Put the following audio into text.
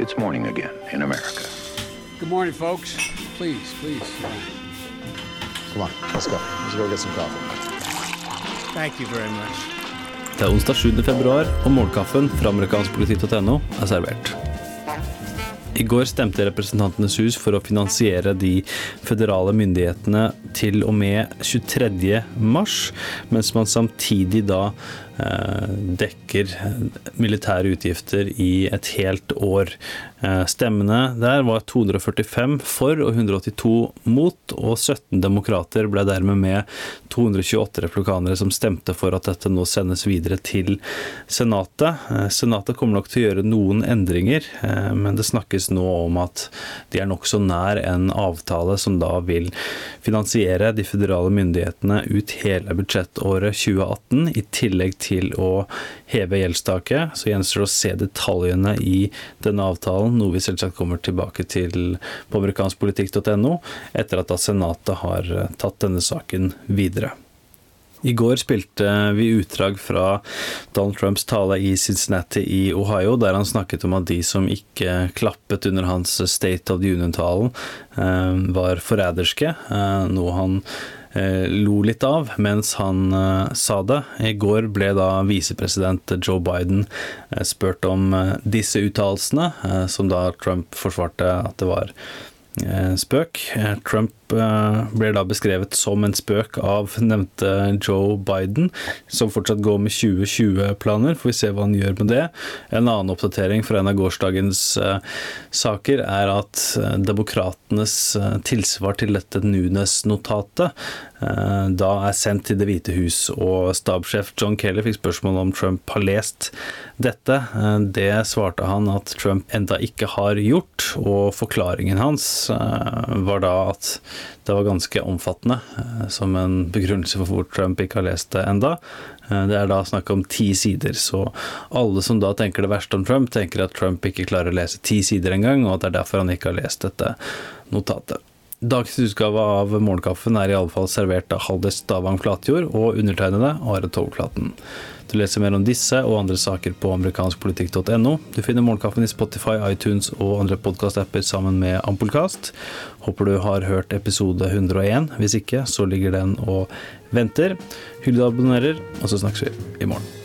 It's morning again in America. Good morning, folks. Please, please. Come on, let's go. Let's go get some coffee. Thank you very much. Det er onsdag 7. februar, og morgenkaffen fra amerikanskpolitikk.no er servert. I går stemte Representantenes hus for å finansiere de føderale myndighetene til og med 23. mars, mens man samtidig da eh, dekker militære utgifter i et helt år. Eh, stemmene der var 245 for og 182 mot, og 17 demokrater ble dermed med 228 replikanere som stemte for at dette nå sendes videre til Senatet. Eh, Senatet kommer nok til å gjøre noen endringer, eh, men det snakkes nå om at de er nokså nær en avtale som da vil finansiere de føderale myndighetene ut hele budsjettåret 2018, i tillegg til å heve gjeldstaket. Så gjenstår det å se detaljene i denne avtalen, noe vi selvsagt kommer tilbake til på amerikanskpolitikk.no, etter at da Senatet har eh, tatt denne saken videre. I går spilte vi utdrag fra Donald Trumps tale i Cincinnati i Ohio, der han snakket om at de som ikke klappet under hans State of the Union-talen, eh, var forræderske, eh, noe han eh, lo litt av mens han sa det. I går ble da visepresident Joe Biden spurt om disse uttalelsene, som da Trump forsvarte at det var spøk. Trump blir da beskrevet som en spøk av nevnte Joe Biden, som fortsatt går med 2020-planer. Får vi se hva han gjør med det. En annen oppdatering fra en av gårsdagens saker er at demokratenes tilsvar til dette Nunes-notatet da er sendt til Det hvite hus, og stabssjef John Kelly fikk spørsmål om Trump har lest dette. Det svarte han at Trump enda ikke har gjort, og forklaringen hans var da at det var ganske omfattende, som en begrunnelse for hvor Trump ikke har lest det enda. Det er da snakk om ti sider, så alle som da tenker det verste om Trump, tenker at Trump ikke klarer å lese ti sider engang, og at det er derfor han ikke har lest dette notatet. Dagens utgave av Morgenkaffen er i alle fall servert av Haldis Stavang Flatjord og undertegnede Are Tovklaten. Du leser mer om disse og andre saker på amerikanskpolitikk.no. Du finner Morgenkaffen i Spotify, iTunes og andre podkastapper sammen med Ampolkast. Håper du har hørt episode 101. Hvis ikke, så ligger den og venter. Hyggelig at abonnerer, og så snakkes vi i morgen.